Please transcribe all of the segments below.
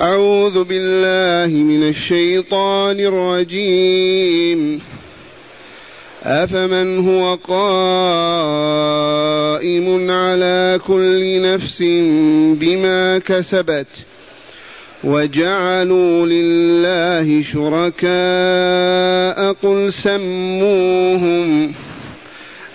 أعوذ بالله من الشيطان الرجيم. أفمن هو قائم على كل نفس بما كسبت وجعلوا لله شركاء قل سموهم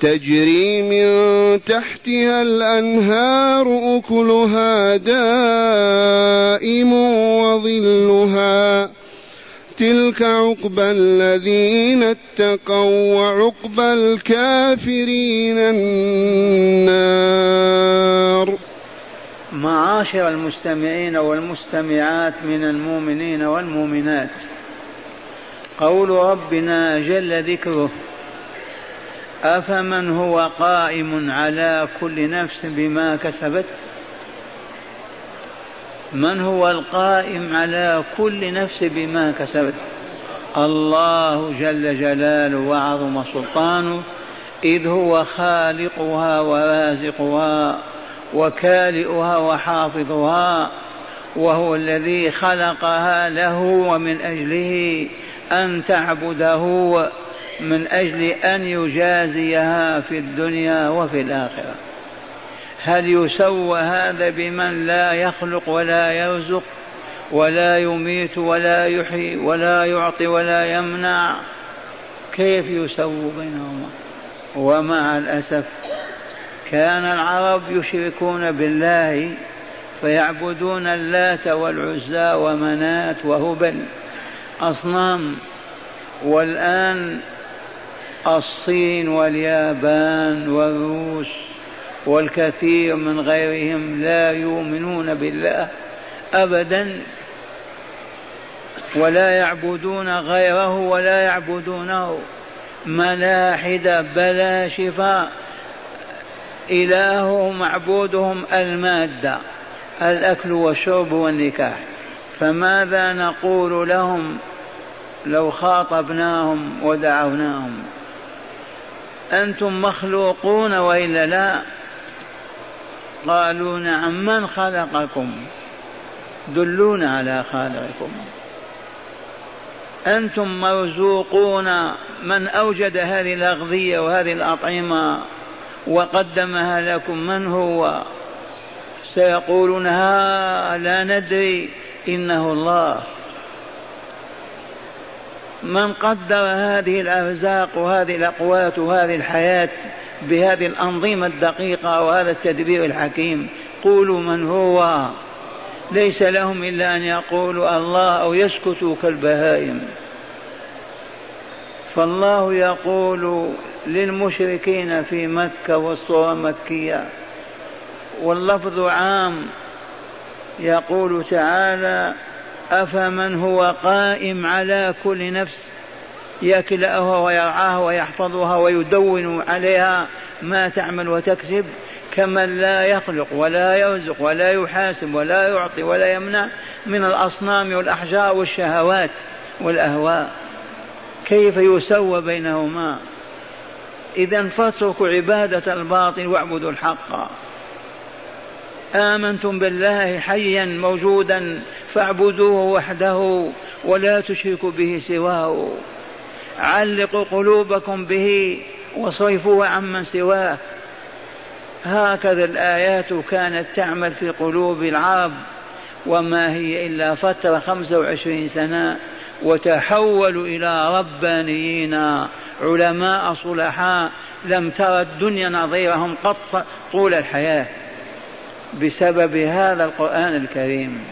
تجري من تحتها الأنهار أكلها دائم وظلها. تلك عقبى الذين اتقوا وعقبى الكافرين النار. معاشر المستمعين والمستمعات من المؤمنين والمؤمنات قول ربنا جل ذكره أفمن هو قائم على كل نفس بما كسبت؟ من هو القائم على كل نفس بما كسبت؟ الله جل جلاله وعظم سلطانه إذ هو خالقها ورازقها وكالئها وحافظها وهو الذي خلقها له ومن أجله أن تعبده من أجل أن يجازيها في الدنيا وفي الآخرة. هل يسوى هذا بمن لا يخلق ولا يرزق ولا يميت ولا يحيي ولا يعطي ولا يمنع؟ كيف يسوى بينهما؟ ومع الأسف كان العرب يشركون بالله فيعبدون اللات والعزى ومنات وهبل أصنام. والآن الصين واليابان والروس والكثير من غيرهم لا يؤمنون بالله ابدا ولا يعبدون غيره ولا يعبدونه ملاحدة بلا شفاء. إلههم معبودهم المادة الأكل والشرب والنكاح. فماذا نقول لهم لو خاطبناهم ودعوناهم؟ أنتم مخلوقون وإلا لا؟ قالوا نعم من خلقكم؟ دلونا على خالقكم. أنتم مرزوقون من أوجد هذه الأغذية وهذه الأطعمة وقدمها لكم من هو؟ سيقولون ها لا ندري إنه الله. من قدر هذه الأرزاق وهذه الأقوات وهذه الحياة بهذه الأنظمة الدقيقة وهذا التدبير الحكيم. قولوا من هو. ليس لهم إلا أن يقولوا الله أو يسكتوا كالبهائم. فالله يقول للمشركين في مكة والصورة مكية. واللفظ عام يقول تعالى أفمن هو قائم على كل نفس يكلأها ويرعاها ويحفظها ويدون عليها ما تعمل وتكسب كمن لا يخلق ولا يرزق ولا يحاسب ولا يعطي ولا يمنع من الأصنام والأحجار والشهوات والأهواء. كيف يسوى بينهما؟ إذا فاتركوا عبادة الباطل واعبدوا الحق. آمنتم بالله حيا موجودا فاعبدوه وحده ولا تشركوا به سواه. علقوا قلوبكم به وصرفوها عمن سواه. هكذا الآيات كانت تعمل في قلوب العرب وما هي إلا فترة خمسة وعشرين سنة وتحولوا إلى ربانيين علماء صلحاء لم ترى الدنيا نظيرهم قط طول الحياة. بسبب هذا القرآن الكريم.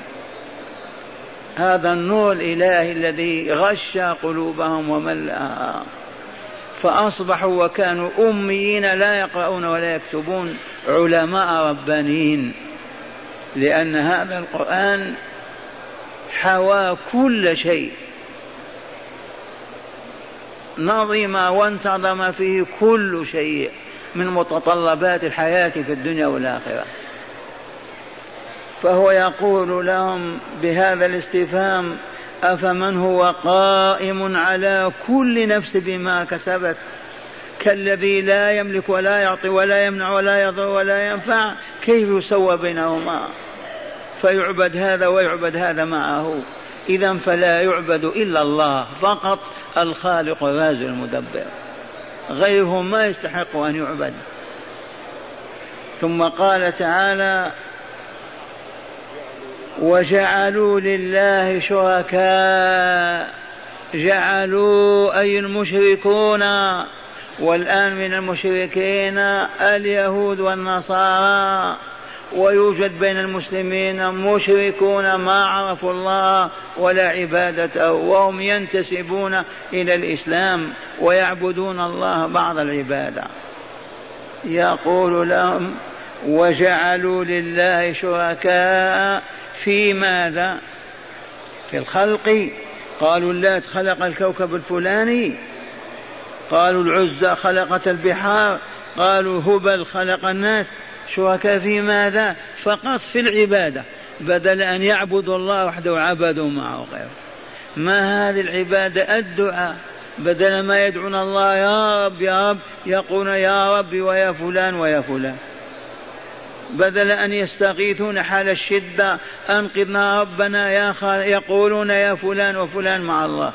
هذا النور الإلهي الذي غش قلوبهم وملأها. فأصبحوا وكانوا أميين لا يقرؤون ولا يكتبون علماء ربانيين. لأن هذا القرآن حوى كل شيء. نظم وانتظم فيه كل شيء من متطلبات الحياة في الدنيا والآخرة. فهو يقول لهم بهذا الاستفهام أفمن هو قائم على كل نفس بما كسبت؟ كالذي لا يملك ولا يعطي ولا يمنع ولا يضر ولا ينفع كيف يسوى بينهما؟ فيعبد هذا ويعبد هذا معه. إذا فلا يعبد إلا الله فقط الخالق الرازق المدبر. غيره ما يستحق أن يعبد. ثم قال تعالى وجعلوا لله شركاء. جعلوا أي المشركون والآن من المشركين اليهود والنصارى. ويوجد بين المسلمين مشركون ما عرفوا الله ولا عبادته وهم ينتسبون إلى الإسلام ويعبدون الله بعض العبادة. يقول لهم وجعلوا لله شركاء. في ماذا؟ في الخلق. قالوا اللات خلق الكوكب الفلاني. قالوا العزى خلقت البحار. قالوا هبل خلق الناس. شركاء في ماذا؟ فقط في العبادة. بدل أن يعبدوا الله وحده عبدوا معه غيره. ما هذه العبادة؟ الدعاء. بدل ما يدعون الله يا رب يا رب يقولون يا رب ويا فلان ويا فلان. بدل أن يستغيثون حال الشدة أنقذنا ربنا يا خال يقولون يا فلان وفلان مع الله.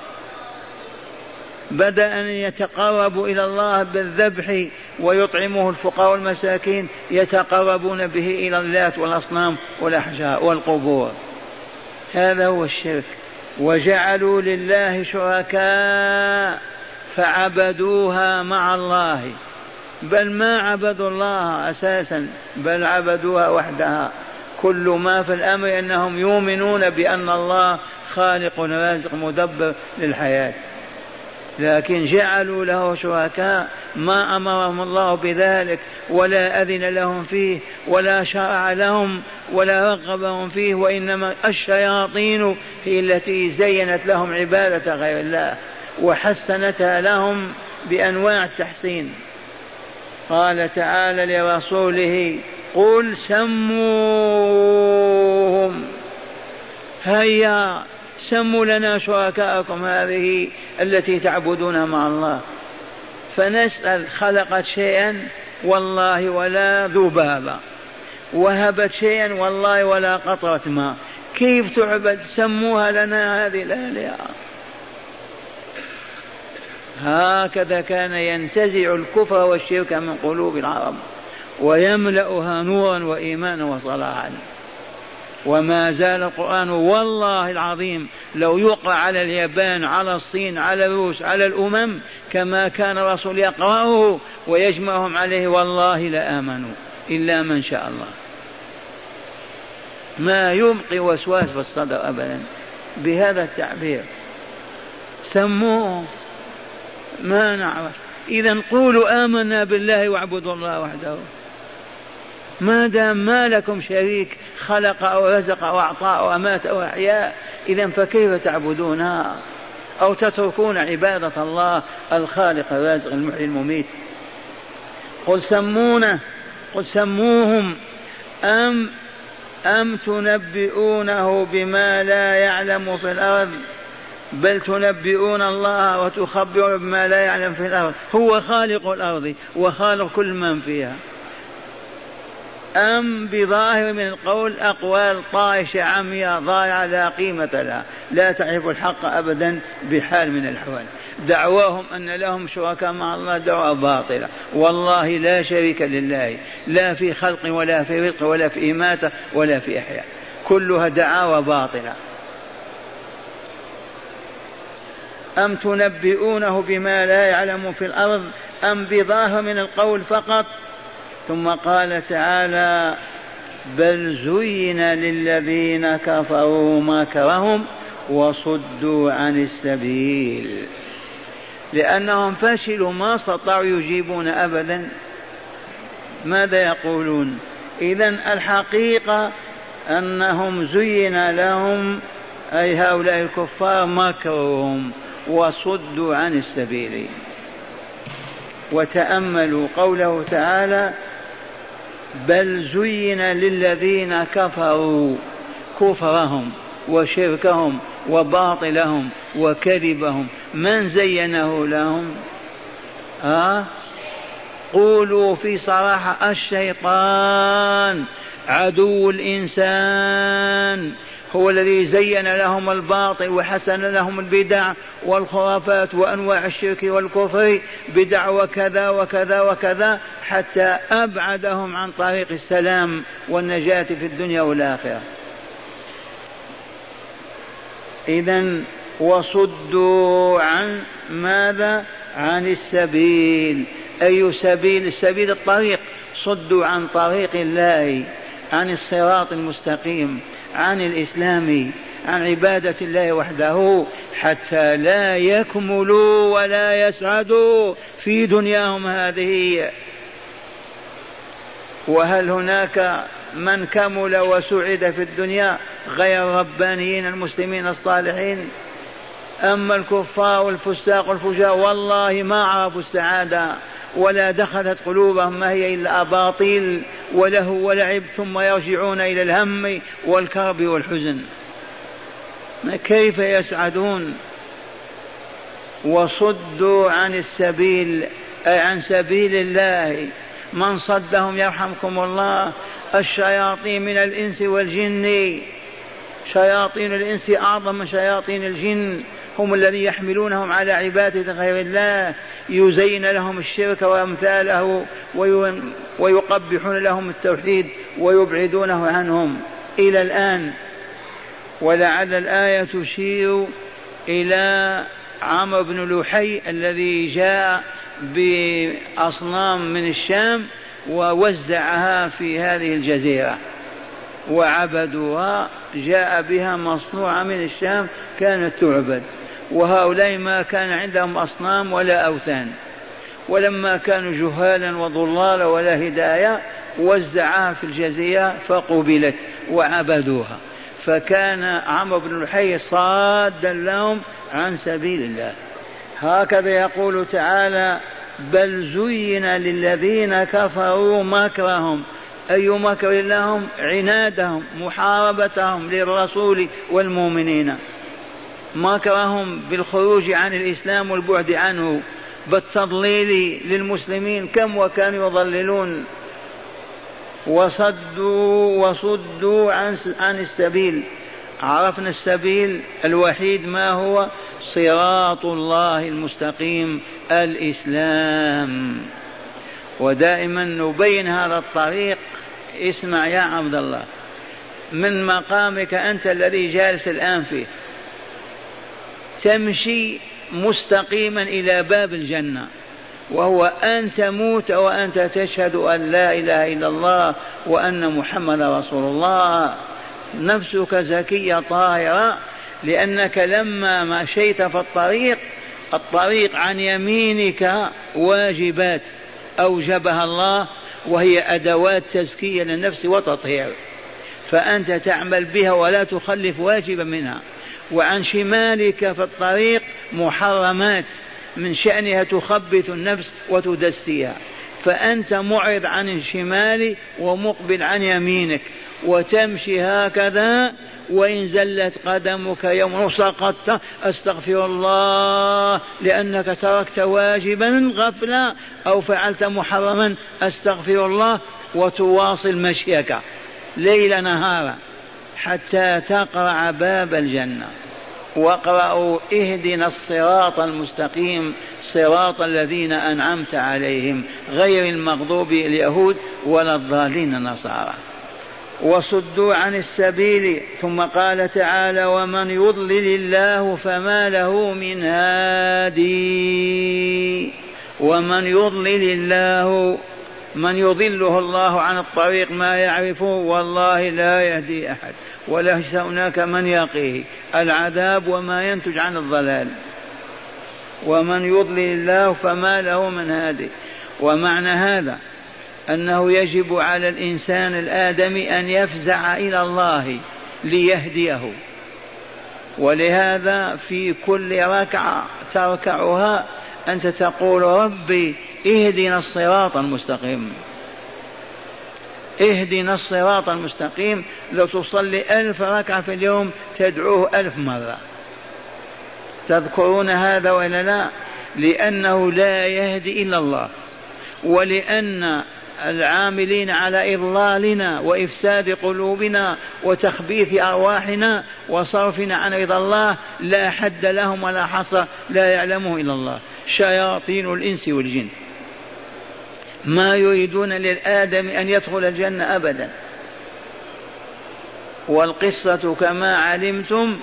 بدل أن يتقربوا إلى الله بالذبح ويطعمه الفقراء والمساكين يتقربون به إلى اللات والأصنام والأحجار والقبور. هذا هو الشرك. وجعلوا لله شركاء فعبدوها مع الله. بل ما عبدوا الله أساسا بل عبدوها وحدها. كل ما في الأمر أنهم يؤمنون بأن الله خالق رازق مدبر للحياة. لكن جعلوا له شركاء ما أمرهم الله بذلك ولا أذن لهم فيه ولا شرع لهم ولا رغبهم فيه وإنما الشياطين هي التي زينت لهم عبادة غير الله وحسنتها لهم بأنواع التحسين. قال تعالى لرسوله قل سموهم. هيا سموا لنا شركاءكم هذه التي تعبدونها مع الله. فنسأل خلقت شيئا والله ولا ذبابة وهبت شيئا والله ولا قطرة ماء. كيف تعبد؟ سموها لنا هذه الآلهة. هكذا كان ينتزع الكفر والشرك من قلوب العرب ويملأها نورا وإيمانا وصلاحا. وما زال القرآن والله العظيم لو يقرأ على اليابان على الصين على الروس على الأمم كما كان الرسول يقرأه ويجمعهم عليه والله لآمنوا إلا من شاء الله. ما يبقي وسواس في الصدر أبدا بهذا التعبير. سموه ما نعرف. إذا قولوا آمنا بالله واعبدوا الله وحده. ما دام ما لكم شريك خلق أو رزق أو أعطى أو أمات أو أحياء إذا فكيف تعبدونها أو تتركون عبادة الله الخالق الرازق المحيي المميت؟ قل سمونه قل سموهم. أم أم تنبئونه بما لا يعلم في الأرض؟ بل تنبئون الله وتخبرون بما لا يعلم في الأرض. هو خالق الأرض وخالق كل من فيها. أم بظاهر من القول أقوال طائشة عمياء ضائعة لا قيمة لها. لا تعرف الحق أبدا بحال من الأحوال. دعواهم أن لهم شركاء مع الله دعوة باطلة. والله لا شريك لله. لا في خلق ولا في رزق ولا في إماتة ولا في إحياء. كلها دعاوى باطلة. أم تنبئونه بما لا يعلم في الأرض أم بظاهر من القول فقط؟ ثم قال تعالى بل زين للذين كفروا مكرهم وصدوا عن السبيل. لأنهم فشلوا ما استطاعوا يجيبون أبدا. ماذا يقولون؟ إذا الحقيقة أنهم زين لهم أي هؤلاء الكفار مكرهم وصدوا عن السبيل. وتأملوا قوله تعالى بل زين للذين كفروا كفرهم وشركهم وباطلهم وكذبهم. من زينه لهم؟ آه قولوا في صراحة الشيطان عدو الإنسان. هو الذي زين لهم الباطل وحسن لهم البدع والخرافات وأنواع الشرك والكفر بدع وكذا وكذا وكذا حتى أبعدهم عن طريق السلام والنجاة في الدنيا والآخرة. اذا وصدوا عن ماذا؟ عن السبيل. أي سبيل؟ السبيل الطريق. صدوا عن طريق الله عن الصراط المستقيم. عن الإسلام عن عبادة الله وحده حتى لا يكملوا ولا يسعدوا في دنياهم هذه. وهل هناك من كمل وسعد في الدنيا غير ربانيين المسلمين الصالحين؟ أما الكفار والفساق والفجار والله ما عرفوا السعادة. ولا دخلت قلوبهم ما هي إلا أباطيل وله ولعب ثم يرجعون إلى الهم والكرب والحزن. كيف يسعدون؟ وصدوا عن السبيل أي عن سبيل الله. من صدهم يرحمكم الله الشياطين من الإنس والجن. شياطين الإنس أعظم من شياطين الجن. هم الذين يحملونهم على عبادة غير الله يزين لهم الشرك وأمثاله ويقبحون لهم التوحيد ويبعدونه عنهم. إلى الآن ولعل الآية تشير إلى عمرو بن لحي الذي جاء بأصنام من الشام ووزعها في هذه الجزيرة. وعبدوها جاء بها مصنوعة من الشام كانت تعبد. وهؤلاء ما كان عندهم أصنام ولا أوثان. ولما كانوا جهالا وضلالا ولا هداية وزعها في الجزيرة فقبلت وعبدوها. فكان عمرو بن الحي صادا لهم عن سبيل الله. هكذا يقول تعالى بل زين للذين كفروا مكرهم. أي مكر لهم؟ عنادهم محاربتهم للرسول والمؤمنين. مكرهم بالخروج عن الإسلام والبعد عنه بالتضليل للمسلمين كم وكانوا يضللون. وصدوا وصدوا عن عن السبيل. عرفنا السبيل الوحيد ما هو؟ صراط الله المستقيم الإسلام. ودائما نبين هذا الطريق. اسمع يا عبد الله من مقامك أنت الذي جالس الآن فيه؟ تمشي مستقيما إلى باب الجنة وهو أن تموت وأنت تشهد أن لا إله إلا الله وأن محمد رسول الله. نفسك زكية طاهرة لأنك لما مشيت في الطريق الطريق عن يمينك واجبات أوجبها الله وهي أدوات تزكية للنفس وتطهير. فأنت تعمل بها ولا تخلف واجبا منها. وعن شمالك في الطريق محرمات من شأنها تخبث النفس وتدسيها. فأنت معرض عن الشمال ومقبل عن يمينك وتمشي هكذا وإن زلت قدمك يوم سقطت. أستغفر الله لأنك تركت واجبا غفلا أو فعلت محرما. أستغفر الله وتواصل مشيك ليل نهارا. حتى تقرع باب الجنة. واقرأوا اهدنا الصراط المستقيم صراط الذين أنعمت عليهم غير المغضوب اليهود ولا الضالين النصارى. وصدوا عن السبيل ثم قال تعالى ومن يضلل الله فما له من هادي. ومن يضلل الله من يضله الله عن الطريق ما يعرفه والله لا يهدي أحد وليس هناك من يقيه. العذاب وما ينتج عن الضلال. ومن يضلل الله فما له من هادي. ومعنى هذا أنه يجب على الإنسان الادمي أن يفزع إلى الله ليهديه. ولهذا في كل ركعة تركعها أنت تقول ربي اهدنا الصراط المستقيم. اهدنا الصراط المستقيم. لو تصلي ألف ركعة في اليوم تدعوه ألف مرة. تذكرون هذا ولا لا؟ لأنه لا يهدي إلا الله. ولأن العاملين على إضلالنا وإفساد قلوبنا وتخبيث أرواحنا وصرفنا عن رضا الله لا حد لهم ولا حصر لا يعلمه إلا الله. شياطين الإنس والجن. ما يريدون للآدم أن يدخل الجنة أبدا. والقصة كما علمتم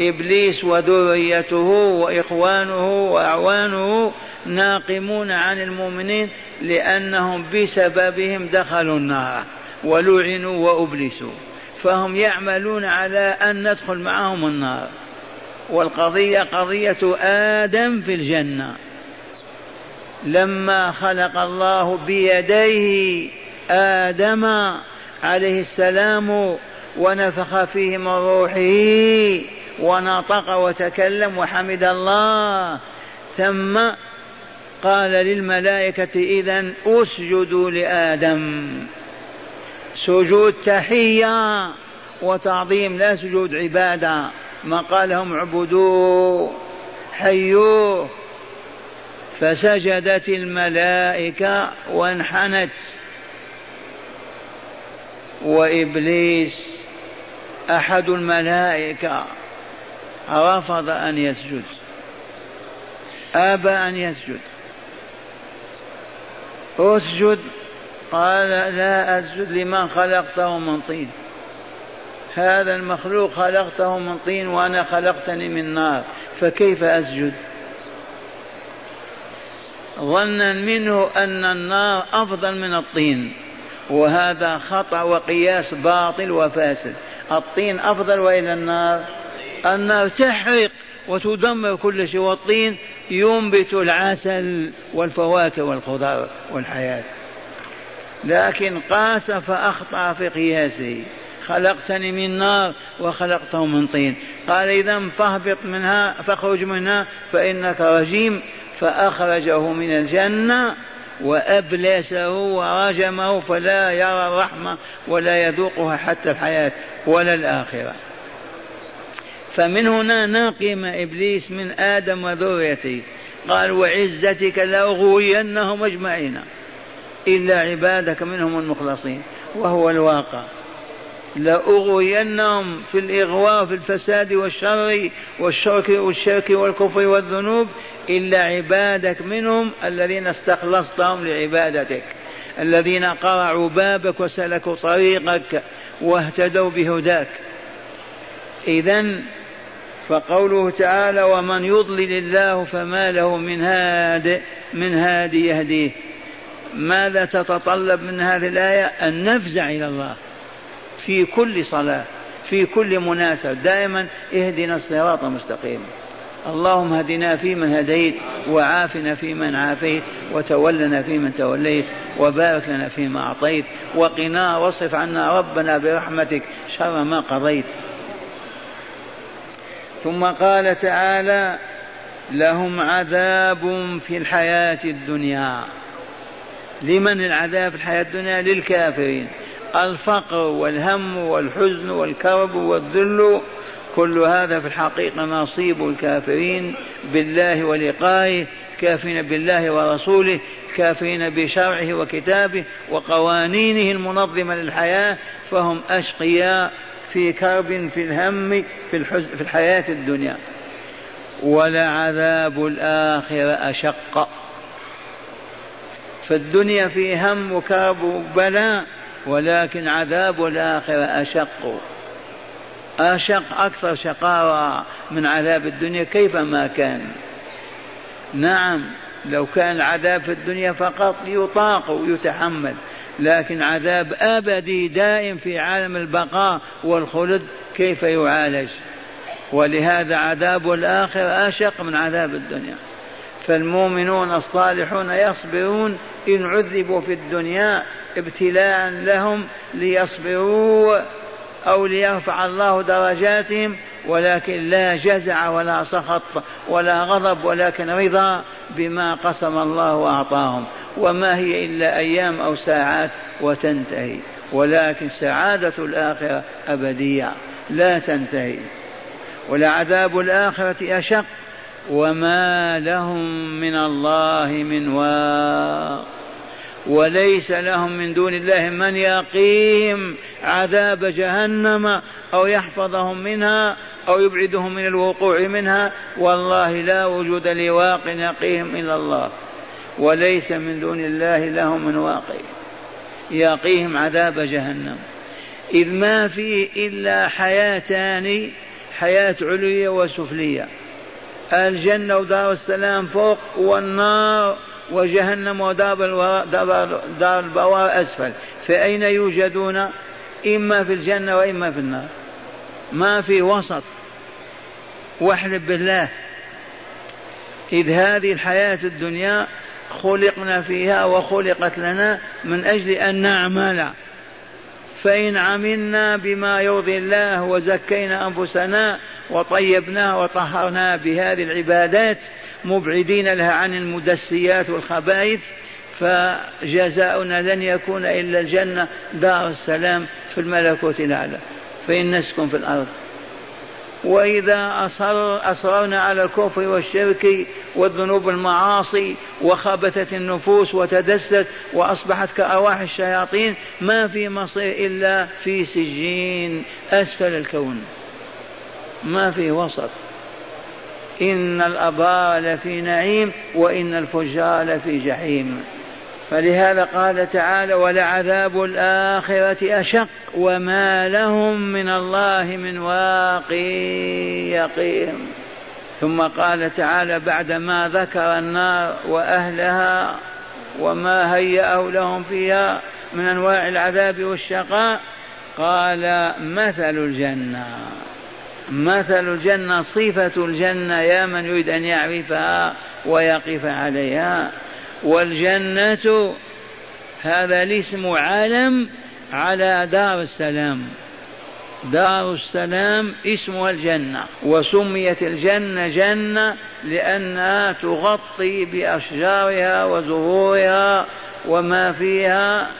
إبليس وذريته وإخوانه وأعوانه ناقمون عن المؤمنين لأنهم بسببهم دخلوا النار ولعنوا وأبلسوا فهم يعملون على أن ندخل معهم النار. والقضية قضية آدم في الجنة. لما خلق الله بيديه آدم عليه السلام ونفخ فيه من روحه ونطق وتكلم وحمد الله ثم قال للملائكة إذا أسجدوا لآدم. سجود تحية وتعظيم لا سجود عبادة. ما قال لهم اعبدوه حيوه. فسجدت الملائكة وانحنت. وإبليس أحد الملائكة رفض أن يسجد. أبى أن يسجد. أسجد. قال لا أسجد لمن خلقته من طين. هذا المخلوق خلقته من طين وأنا خلقتني من نار فكيف أسجد؟ ظنا منه أن النار أفضل من الطين وهذا خطأ وقياس باطل وفاسد. الطين أفضل وإلى النار؟ النار تحرق وتدمر كل شيء والطين ينبت العسل والفواكه والخضار والحياة. لكن قاس فأخطأ في قياسه. خلقتني من نار وخلقته من طين. قال إذا فاهبط منها فاخرج منها فإنك رجيم. فأخرجه من الجنة وأبلسه ورجمه فلا يرى الرحمة ولا يذوقها حتى الحياة ولا الآخرة. فمن هنا ناقم إبليس من آدم وذريته. قال وعزتك لأغوينهم أجمعين. إلا عبادك منهم المخلصين. وهو الواقع. لأغوينهم في الإغواء في الفساد والشر والشرك والشرك والكفر والذنوب. إلا عبادك منهم الذين استخلصتهم لعبادتك. الذين قرعوا بابك وسلكوا طريقك واهتدوا بهداك. إذا فقوله تعالى ومن يضلل الله فما له من هاد من هادي يهديه ماذا تتطلب من هذه الآية؟ أن نفزع إلى الله. في كل صلاة في كل مناسبة. دائما اهدنا الصراط المستقيم. اللهم اهدنا فيمن هديت وعافنا فيمن عافيت وتولنا فيمن توليت وبارك لنا فيما أعطيت وقنا واصرف عنا ربنا برحمتك شر ما قضيت. ثم قال تعالى لهم عذاب في الحياة الدنيا. لمن العذاب في الحياة الدنيا؟ للكافرين. الفقر والهم والحزن والكرب والذل كل هذا في الحقيقة نصيب الكافرين بالله ولقائه كافرين بالله ورسوله كافرين بشرعه وكتابه وقوانينه المنظمة للحياة فهم أشقياء في كرب في الهم في, الحزن في الحياة الدنيا. ولعذاب الآخرة أشق. فالدنيا في هم وكرب وبلاء ولكن عذاب الآخرة أشق. أشق أكثر شقاوة من عذاب الدنيا كيفما كان. نعم لو كان العذاب في الدنيا فقط يطاق ويتحمل. لكن عذاب أبدي دائم في عالم البقاء والخلد كيف يعالج؟ ولهذا عذاب الآخرة أشق من عذاب الدنيا. فالمؤمنون الصالحون يصبرون إن عذبوا في الدنيا ابتلاء لهم ليصبروا أو ليرفع الله درجاتهم ولكن لا جزع ولا سخط ولا غضب ولكن رضا بما قسم الله وأعطاهم. وما هي إلا أيام أو ساعات وتنتهي. ولكن سعادة الآخرة أبدية لا تنتهي. ولعذاب الآخرة أشق. وما لهم من الله من واق. وليس لهم من دون الله من يقيهم عذاب جهنم أو يحفظهم منها أو يبعدهم من الوقوع منها. والله لا وجود لواق يقيهم إلا الله. وليس من دون الله لهم من واقي يقيهم عذاب جهنم. إذ ما فيه إلا حياتان حياة علوية وسفلية. الجنة ودار السلام فوق والنار وجهنم ودار دار البوار أسفل. فأين يوجدون؟ إما في الجنة وإما في النار. ما في وسط. واحلف بالله. إذ هذه الحياة الدنيا خلقنا فيها وخلقت لنا من أجل أن نعمل. فإن عملنا بما يرضي الله وزكينا أنفسنا وطيبناها وطهرناها بهذه العبادات مبعدين لها عن المدسيات والخبائث فجزاؤنا لن يكون إلا الجنة دار السلام في الملكوت الأعلى. فإن نسكن في الأرض. وإذا أصر أصررنا على الكفر والشرك والذنوب المعاصي وخبثت النفوس وتدست وأصبحت كأرواح الشياطين ما في مصير إلا في سجين أسفل الكون. ما في وسط. إن الأبرار لفي نعيم وإن الفجار لفي جحيم. فلهذا قال تعالى ولعذاب الآخرة أشق وما لهم من الله من واق يقيم ثم قال تعالى بعدما ذكر النار وأهلها وما هيأه لهم فيها من أنواع العذاب والشقاء قال مثل الجنة. مثل الجنة صفة الجنة يا من يريد أن يعرفها ويقف عليها. والجنة هذا الاسم علم على دار السلام. دار السلام اسمها الجنة. وسميت الجنة جنة لأنها تغطي بأشجارها وزهورها وما فيها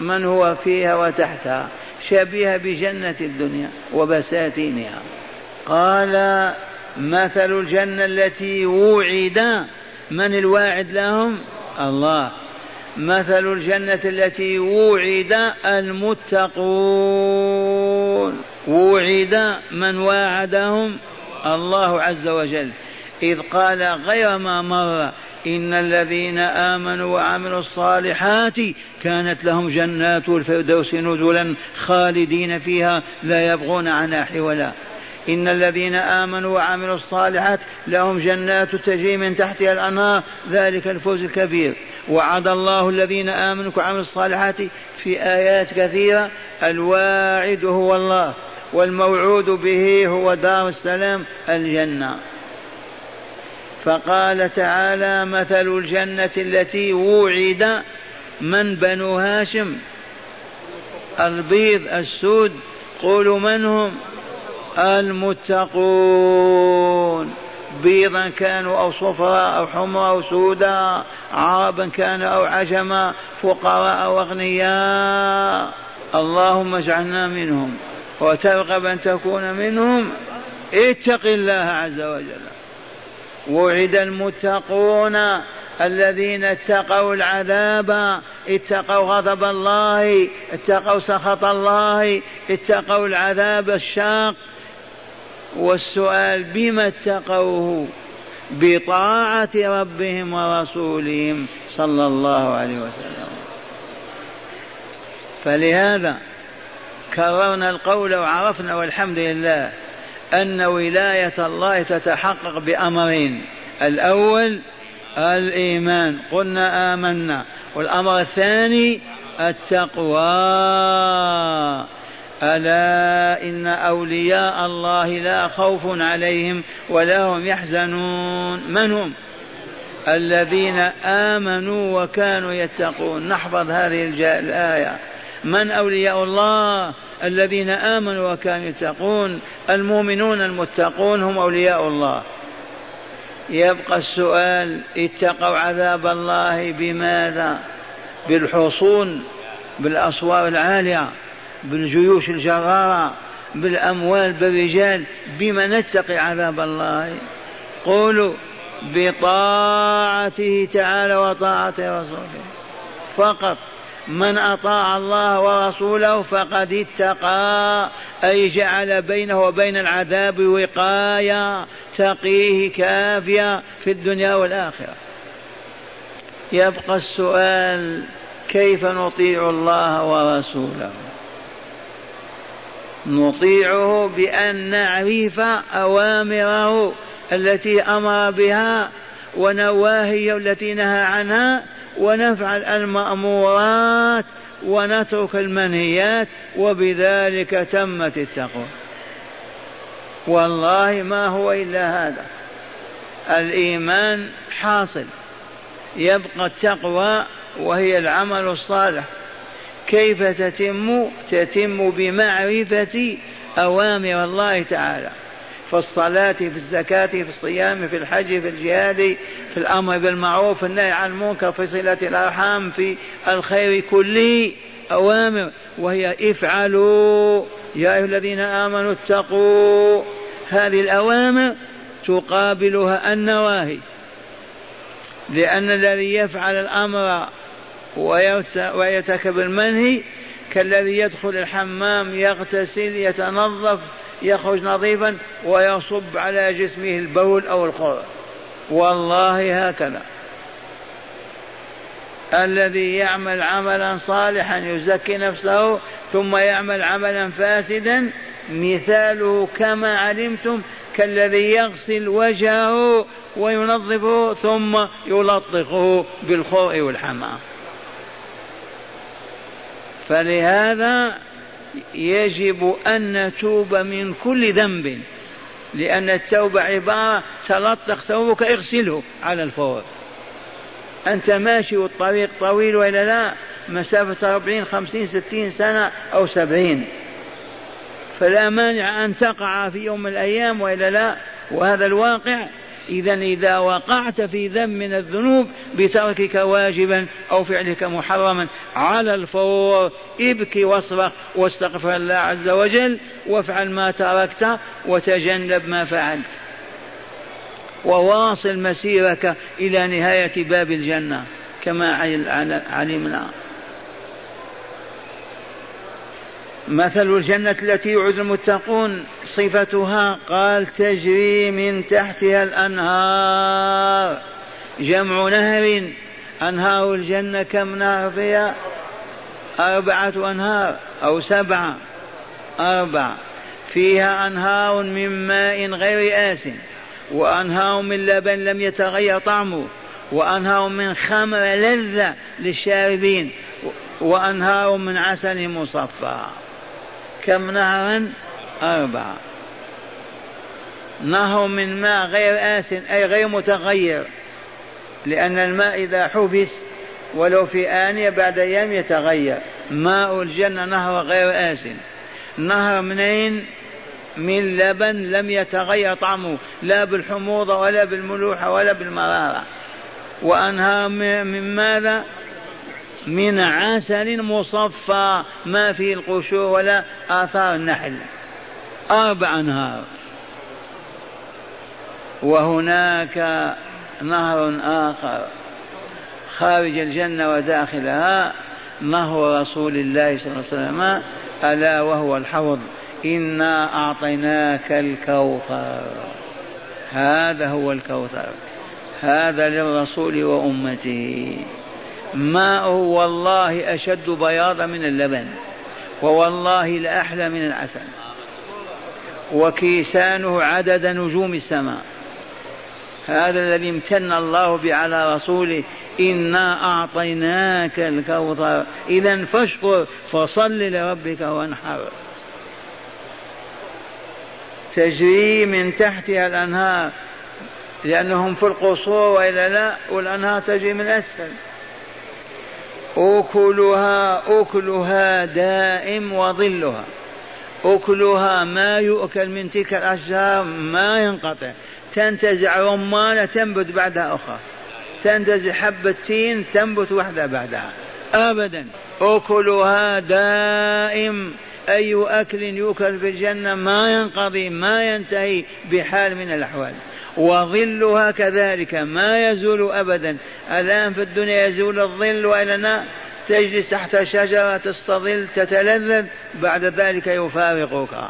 من هو فيها وتحتها. شبيهة بجنة الدنيا وبساتينها. قال مثل الجنة التي وعد من الواعد لهم؟ الله. مثل الجنة التي وعد المتقون. وعد من واعدهم؟ الله عز وجل. إذ قال غير ما مر إن الذين آمنوا وعملوا الصالحات كانت لهم جنات الفردوس نزلا خالدين فيها لا يبغون عنها حولا. إن الذين آمنوا وعملوا الصالحات لهم جنات تجري من تحتها الأنهار ذلك الفوز الكبير. وعد الله الذين آمنوا وعملوا الصالحات في آيات كثيرة الواعد هو الله والموعود به هو دار السلام الجنة. فقال تعالى مثل الجنة التي وعد من بنو هاشم؟ البيض السود قولوا من هم؟ المتقون. بيضا كانوا أو صفراء أو حمراء أو سودا عربا كانوا أو عجما فقراء أو أغنياء. اللهم اجعلنا منهم. وترغب أن تكون منهم. اتق الله عز وجل. وعد المتقون الذين اتقوا العذاب اتقوا غضب الله اتقوا سخط الله اتقوا العذاب الشاق. والسؤال بما اتقوه بطاعة ربهم ورسولهم صلى الله عليه وسلم. فلهذا كررنا القول وعرفنا والحمد لله أن ولاية الله تتحقق بأمرين. الأول الإيمان. قلنا آمنا. والأمر الثاني التقوى. ألا إن أولياء الله لا خوف عليهم ولا هم يحزنون. من هم؟ الذين آمنوا وكانوا يتقون. نحفظ هذه الآية. من أولياء الله؟ الذين آمنوا وكانوا يتقون. المؤمنون المتقون هم أولياء الله. يبقى السؤال اتقوا عذاب الله بماذا؟ بالحصون بالأسوار العالية. بالجيوش الجرارة بالأموال بالرجال بما نتقي عذاب الله. قولوا بطاعته تعالى وطاعة رسوله. فقط من أطاع الله ورسوله فقد اتقى أي جعل بينه وبين العذاب وقاية تقيه كافية في الدنيا والآخرة. يبقى السؤال كيف نطيع الله ورسوله؟ نطيعه بأن نعرف أوامره التي أمر بها ونواهي التي نهى عنها ونفعل المأمورات ونترك المنهيات وبذلك تمت التقوى. والله ما هو إلا هذا. الإيمان حاصل. يبقى التقوى وهي العمل الصالح. كيف تتم تتم بمعرفة أوامر الله تعالى؟ في الصلاة في الزكاة في الصيام في الحج في الجهاد في الأمر بالمعروف في النهي عن المنكر في صلة الأرحام في الخير كله أوامر. وهي افعلوا يا أيها الذين آمنوا اتقوا. هذه الأوامر تقابلها النواهي لأن الذي يفعل الأمر ويرتكب المنهي كالذي يدخل الحمام يغتسل يتنظف يخرج نظيفا ويصب على جسمه البول أو الخر والله هكذا. الذي يعمل عملا صالحا يزكي نفسه ثم يعمل عملا فاسدا مثاله كما علمتم كالذي يغسل وجهه وينظفه ثم يلطخه بالخوء والحمام. فلهذا يجب أن نتوب من كل ذنب لأن التوبة عبارة تلطخ ثوبك اغسله على الفور. أنت ماشي والطريق طويل وإلا لا مسافة أربعين خمسين ستين سنة أو سبعين. فلا مانع أن تقع في يوم من الأيام وإلا لا وهذا الواقع إذا إذا وقعت في ذنب من الذنوب بتركك واجبا أو فعلك محرما. على الفور ابكي واصرخ واستغفر الله عز وجل وافعل ما تركت وتجنب ما فعلت. وواصل مسيرك إلى نهاية باب الجنة كما علمنا. مثل الجنة التي يوعد المتقون صفتها قال تجري من تحتها الأنهار. جمع نهر أنهار الجنة كم نهر فيها؟ أربعة أنهار أو سبعة. أربعة. فيها أنهار من ماء غير آس وأنهار من لبن لم يتغير طعمه وأنهار من خمر لذة للشاربين وأنهار من عسل مصفى. كم نهرا أربعة. نهر من ماء غير آس أي غير متغير؟ لأن الماء إذا حبس ولو في آنية بعد أيام يتغير. ماء الجنة نهر غير آس. نهر منين؟ من لبن لم يتغير طعمه لا بالحموضة ولا بالملوحة ولا بالمرارة. وأنهار من ماذا؟ من عسل مصفى ما فيه القشور ولا آثار النحل. أربع أنهار. وهناك نهر آخر خارج الجنة وداخلها نهر رسول الله صلى الله عليه وسلم ألا وهو الحوض. إنا أعطيناك الكوثر. هذا هو الكوثر. هذا للرسول وأمته. ماءه والله أشد بياضا من اللبن ووالله لأحلى من العسل. وكيسانه عدد نجوم السماء. هذا الذي امتن الله به على رسوله إنا أعطيناك الكوثر. إذا فاشكر فصل لربك وانحر. تجري من تحتها الأنهار لأنهم في القصور وإلا لا والأنهار تجري من أسفل أكلها أكلها دائم وظلها. أكلها ما يؤكل من تلك الأشجار ما ينقطع. تنتزع رمانة تنبت بعدها أخرى. تنتزع حبة تين تنبت واحدة بعدها. أبدا. أكلها دائم. أي أكل يؤكل في الجنة ما ينقضي ما ينتهي بحال من الأحوال. وظلها كذلك ما يزول أبدا. الآن في الدنيا يزول الظل وإلى تجلس تحت شجرة تستظل تتلذذ. بعد ذلك يفارقك.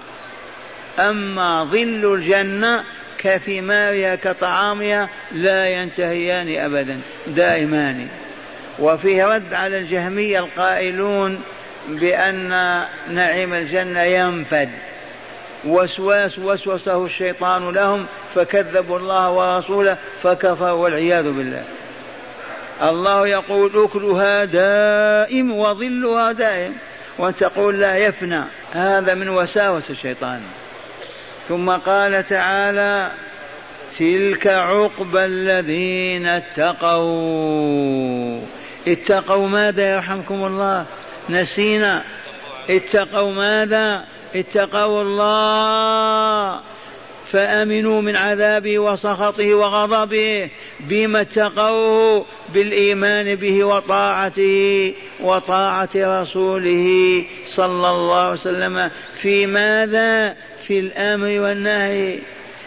أما ظل الجنة كثمارها كطعامها لا ينتهيان أبدا. دائمان. وفيه رد على الجهمية القائلون بأن نعيم الجنة ينفد. وسواس وسوسه الشيطان لهم فكذبوا الله ورسوله فكفروا والعياذ بالله. الله يقول أكلها دائم وظلها دائم وتقول لا يفنى هذا من وساوس الشيطان. ثم قال تعالى تلك عقبى الذين اتقوا. اتقوا ماذا يرحمكم الله؟ نسينا. اتقوا ماذا؟ اتقوا الله فأمنوا من عذابه وسخطه وغضبه بما اتقوه بالإيمان به وطاعته وطاعة رسوله صلى الله عليه وسلم. في ماذا؟ في الأمر والنهي.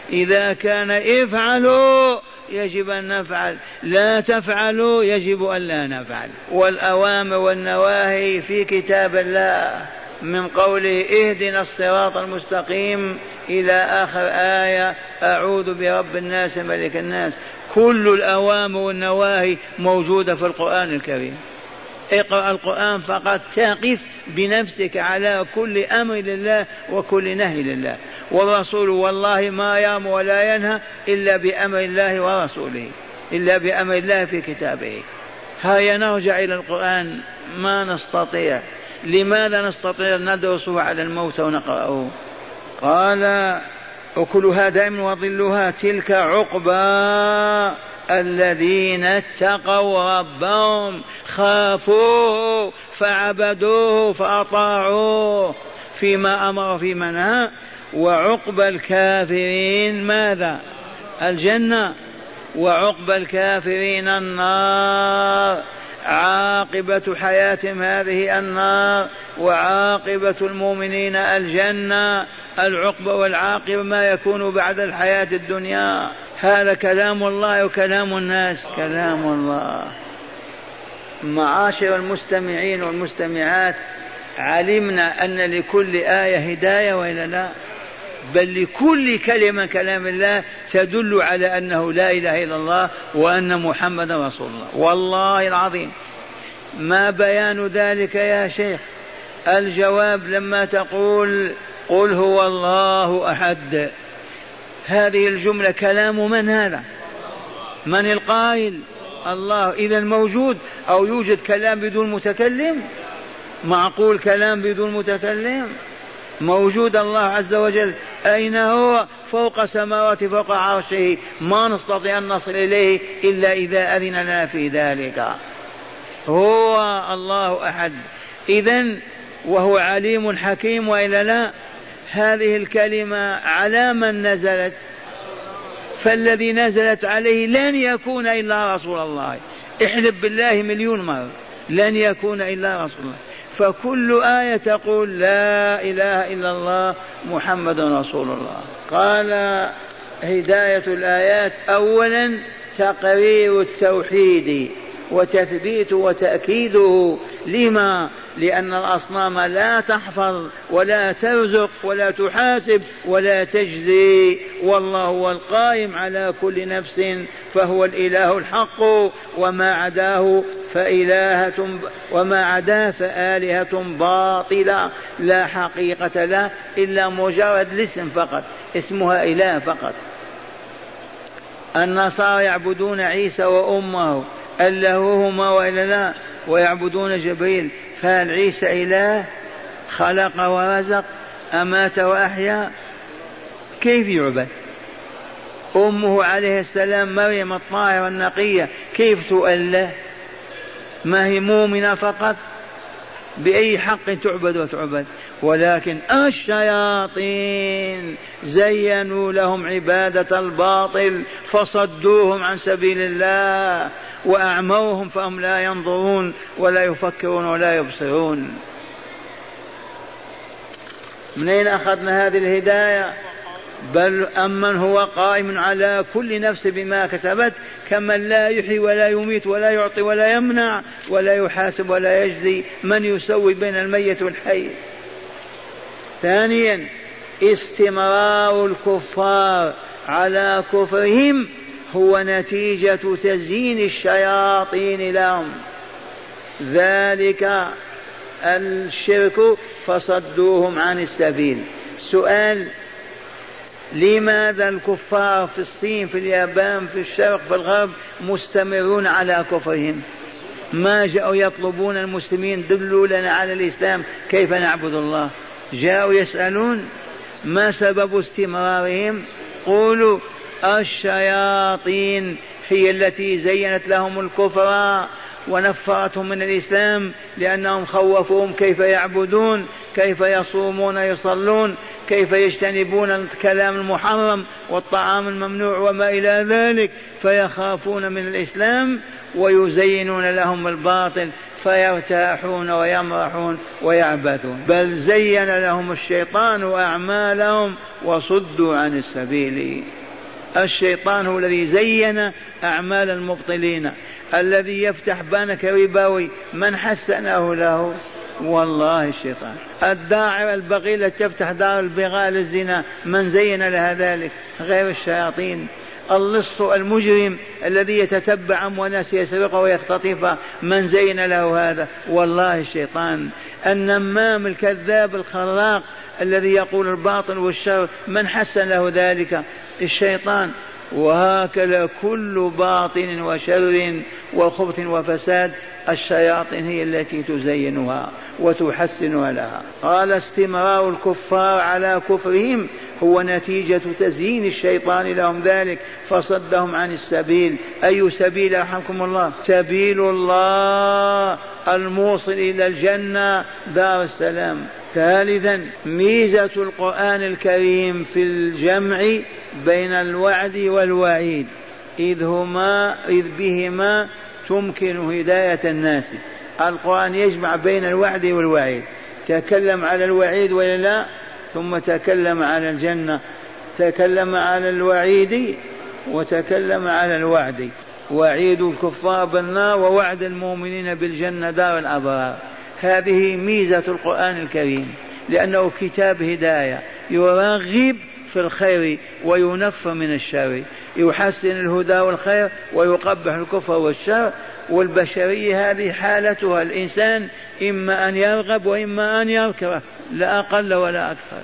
إذا كان افعلوا يجب أن نفعل. لا تفعلوا يجب أن لا نفعل. والأوامر والنواهي في كتاب الله. من قوله اهدنا الصراط المستقيم إلى آخر آية أعوذ برب الناس ملك الناس. كل الأوامر والنواهي موجودة في القرآن الكريم. اقرأ القرآن فقط تقف بنفسك على كل أمر لله وكل نهي لله. والرسول والله ما يامر ولا ينهى إلا بأمر الله ورسوله إلا بأمر الله في كتابه. هيا نرجع إلى القرآن. ما نستطيع لماذا نستطيع ندرسه على الموت ونقرأه قال أكلها دائم وظلها تلك عقبى الذين اتقوا ربهم خافوه فعبدوه فأطاعوه. فيما أمر فيما نهى. وعقبى الكافرين ماذا؟ الجنة. وعقبى الكافرين النار. عاقبة حياتهم هذه النار وعاقبة المؤمنين الجنة العقبة والعاقبة ما يكون بعد الحياة الدنيا. هذا كلام الله وكلام الناس. كلام الله. معاشر المستمعين والمستمعات علمنا أن لكل آية هداية وإلا لا؟ بل لكل كلمة كلام الله تدل على أنه لا إله إلا الله وأن محمدا رسول الله. والله العظيم. ما بيان ذلك يا شيخ؟ الجواب لما تقول قل هو الله أحد. هذه الجملة كلام من هذا؟ من القائل؟ الله. إذا موجود أو يوجد كلام بدون متكلم؟ معقول كلام بدون متكلم؟ موجود الله عز وجل أين هو؟ فوق سماوات فوق عرشه. ما نستطيع أن نصل إليه إلا إذا أذن لنا في ذلك. هو الله أحد. إذا وهو عليم حكيم وإلا لا؟ هذه الكلمة على من نزلت؟ فالذي نزلت عليه لن يكون إلا رسول الله. احلف بالله مليون مرة. لن يكون إلا رسول الله. فكل آية تقول لا إله إلا الله محمد رسول الله. قال هداية الآيات أولا تقرير التوحيد. وتثبيت وتأكيده. لما؟ لأن الأصنام لا تحفظ ولا ترزق ولا تحاسب ولا تجزي. والله هو القائم على كل نفس فهو الإله الحق. وما عداه فإلهة وما عداه فآلهة باطلة. لا حقيقة له إلا مجرد الاسم فقط اسمها إله فقط. النصارى يعبدون عيسى وأمه. ألهوهما وإلا لا ويعبدون جبريل. فهل عيسى إله؟ خلق ورزق أمات وأحيا؟ كيف يعبد؟ أمه عليه السلام مريم الطاهرة النقية كيف تؤله؟ ما هي مؤمنة فقط؟ بأي حق تعبد وتعبد؟ ولكن الشياطين زينوا لهم عبادة الباطل فصدوهم عن سبيل الله وأعموهم فهم لا ينظرون ولا يفكرون ولا يبصرون. من أين أخذنا هذه الهداية؟ بل أمن هو قائم على كل نفس بما كسبت كمن لا يحيي ولا يميت ولا يعطي ولا يمنع ولا يحاسب ولا يجزي من يسوي بين الميت والحي. ثانيا استمرار الكفار على كفرهم هو نتيجة تزيين الشياطين لهم. ذلك الشرك فصدوهم عن السبيل. سؤال لماذا الكفار في الصين في اليابان في الشرق في الغرب مستمرون على كفرهم؟ ما جاءوا يطلبون المسلمين دلوا لنا على الإسلام كيف نعبد الله؟ جاءوا يسألون ما سبب استمرارهم؟ قولوا الشياطين هي التي زينت لهم الكفر ونفرتهم من الإسلام لأنهم خوفوهم كيف يعبدون كيف يصومون يصلون كيف يجتنبون الكلام المحرم والطعام الممنوع وما إلى ذلك فيخافون من الإسلام ويزينون لهم الباطل. فيرتاحون ويمرحون ويعبثون بل زين لهم الشيطان أعمالهم وصدوا عن السبيل. الشيطان هو الذي زين أعمال المبطلين. الذي يفتح بنك ربوي من حسنه له. والله الشيطان. الداعر البغي التي تفتح دار البغاء للزنا من زين لها ذلك؟ غير الشياطين. اللص المجرم الذي يتتبع أموال الناس يسرقها ويختطفها من زين له هذا. والله الشيطان النمام الكذاب الخراق الذي يقول الباطل والشر من حسن له ذلك؟ الشيطان. وهكذا كل باطن وشر وخبث وفساد الشياطين هي التي تزينها وتحسنها لها. قال استمرار الكفار على كفرهم هو نتيجة تزيين الشيطان لهم ذلك فصدهم عن السبيل. أي سبيل يرحمكم الله؟ سبيل الله الموصل إلى الجنة دار السلام. ثالثا ميزة القرآن الكريم في الجمع بين الوعد والوعيد إذ هما إذ بهما تمكن هداية الناس. القرآن يجمع بين الوعد والوعيد. تكلم على الوعيد ولا لا؟ ثم تكلم على الجنة. تكلم على الوعيد وتكلم على الوعد. وعيد الكفار بالنار ووعد المؤمنين بالجنة دار الأبرار. هذه ميزة القرآن الكريم لأنه كتاب هداية. يرغب في الخير وينفر من الشر. يحسن الهدى والخير ويقبح الكفر والشر. والبشرية هذه حالتها. الإنسان إما أن يرغب وإما أن يكره لا أقل ولا أكثر.